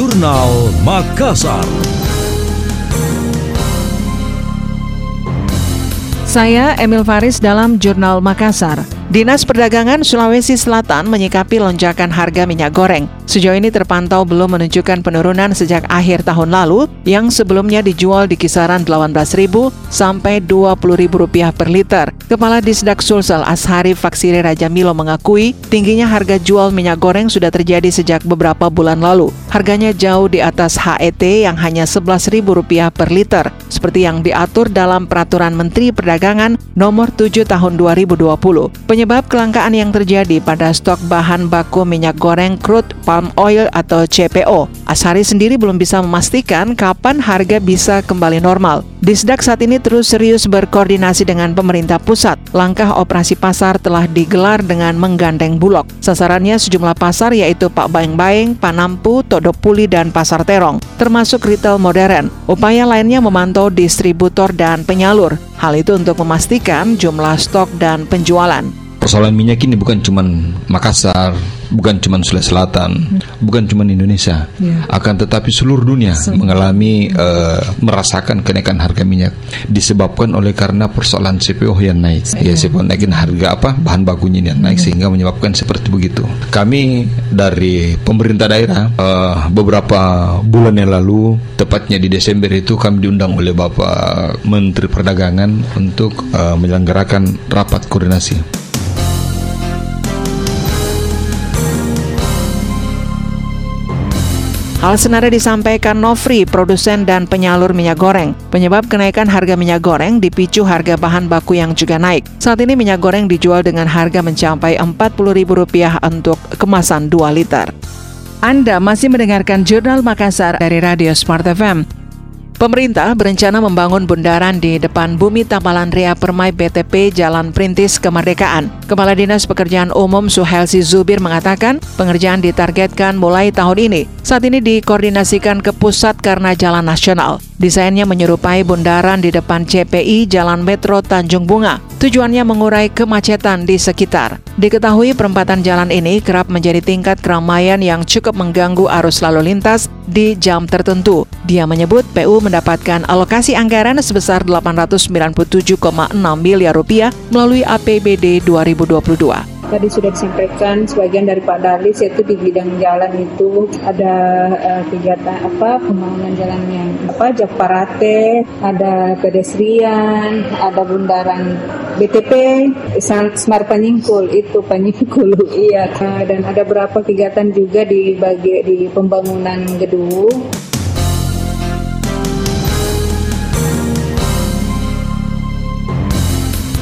Jurnal Makassar. Saya Emil Faris dalam Jurnal Makassar. Dinas Perdagangan Sulawesi Selatan menyikapi lonjakan harga minyak goreng. Sejauh ini terpantau belum menunjukkan penurunan sejak akhir tahun lalu yang sebelumnya dijual di kisaran 18.000 sampai 20.000 rupiah per liter. Kepala Disdak Sulsel Ashari Faksiri Raja Milo mengakui tingginya harga jual minyak goreng sudah terjadi sejak beberapa bulan lalu. Harganya jauh di atas HET yang hanya Rp11.000 per liter, seperti yang diatur dalam Peraturan Menteri Perdagangan Nomor 7 Tahun 2020. Penyebab kelangkaan yang terjadi pada stok bahan baku minyak goreng crude oil atau CPO. Ashari sendiri belum bisa memastikan kapan harga bisa kembali normal. Disdak saat ini terus serius berkoordinasi dengan pemerintah pusat. Langkah operasi pasar telah digelar dengan menggandeng Bulog. Sasarannya sejumlah pasar yaitu Pak Baeng-Baeng, Panampu, Todopuli, dan Pasar Terong, termasuk retail modern. Upaya lainnya memantau distributor dan penyalur. Hal itu untuk memastikan jumlah stok dan penjualan. Persoalan minyak ini bukan cuma Makassar, bukan cuma Sulawesi Selatan, hmm. bukan cuma Indonesia, yeah. akan tetapi seluruh dunia so, mengalami uh, merasakan kenaikan harga minyak disebabkan oleh karena persoalan CPO yang naik. Yeah. Ya, CPO naikin harga apa bahan bakunya yang naik yeah. sehingga menyebabkan seperti begitu. Kami dari pemerintah daerah uh, beberapa bulan yang lalu, tepatnya di Desember itu kami diundang oleh Bapak Menteri Perdagangan untuk uh, menyelenggarakan rapat koordinasi. Hal senada disampaikan Nofri, produsen dan penyalur minyak goreng. Penyebab kenaikan harga minyak goreng dipicu harga bahan baku yang juga naik. Saat ini minyak goreng dijual dengan harga mencapai Rp40.000 untuk kemasan 2 liter. Anda masih mendengarkan Jurnal Makassar dari Radio Smart FM. Pemerintah berencana membangun bundaran di depan Bumi Tampalan Ria Permai BTP Jalan Perintis Kemerdekaan. Kepala Dinas Pekerjaan Umum Suhelsi Zubir mengatakan pengerjaan ditargetkan mulai tahun ini. Saat ini dikoordinasikan ke pusat karena jalan nasional. Desainnya menyerupai bundaran di depan CPI Jalan Metro Tanjung Bunga. Tujuannya mengurai kemacetan di sekitar. Diketahui perempatan jalan ini kerap menjadi tingkat keramaian yang cukup mengganggu arus lalu lintas di jam tertentu. Dia menyebut PU mendapatkan alokasi anggaran sebesar 897,6 miliar rupiah melalui APBD 2022 tadi sudah disampaikan sebagian dari Pak Dalis yaitu di bidang jalan itu ada uh, kegiatan apa pembangunan jalan yang apa Japarate, ada pedestrian, ada bundaran BTP Smart Panyingkul itu Panyingkul iya dan ada beberapa kegiatan juga di bagi di pembangunan gedung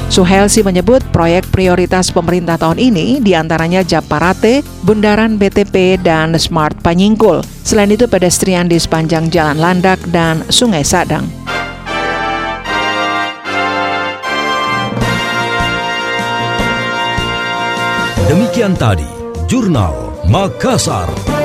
Suhelsi menyebut proyek prioritas pemerintah tahun ini di antaranya Japarate, Bundaran BTP, dan Smart Panyingkul. Selain itu pedestrian di sepanjang Jalan Landak dan Sungai Sadang. Demikian tadi, Jurnal Makassar.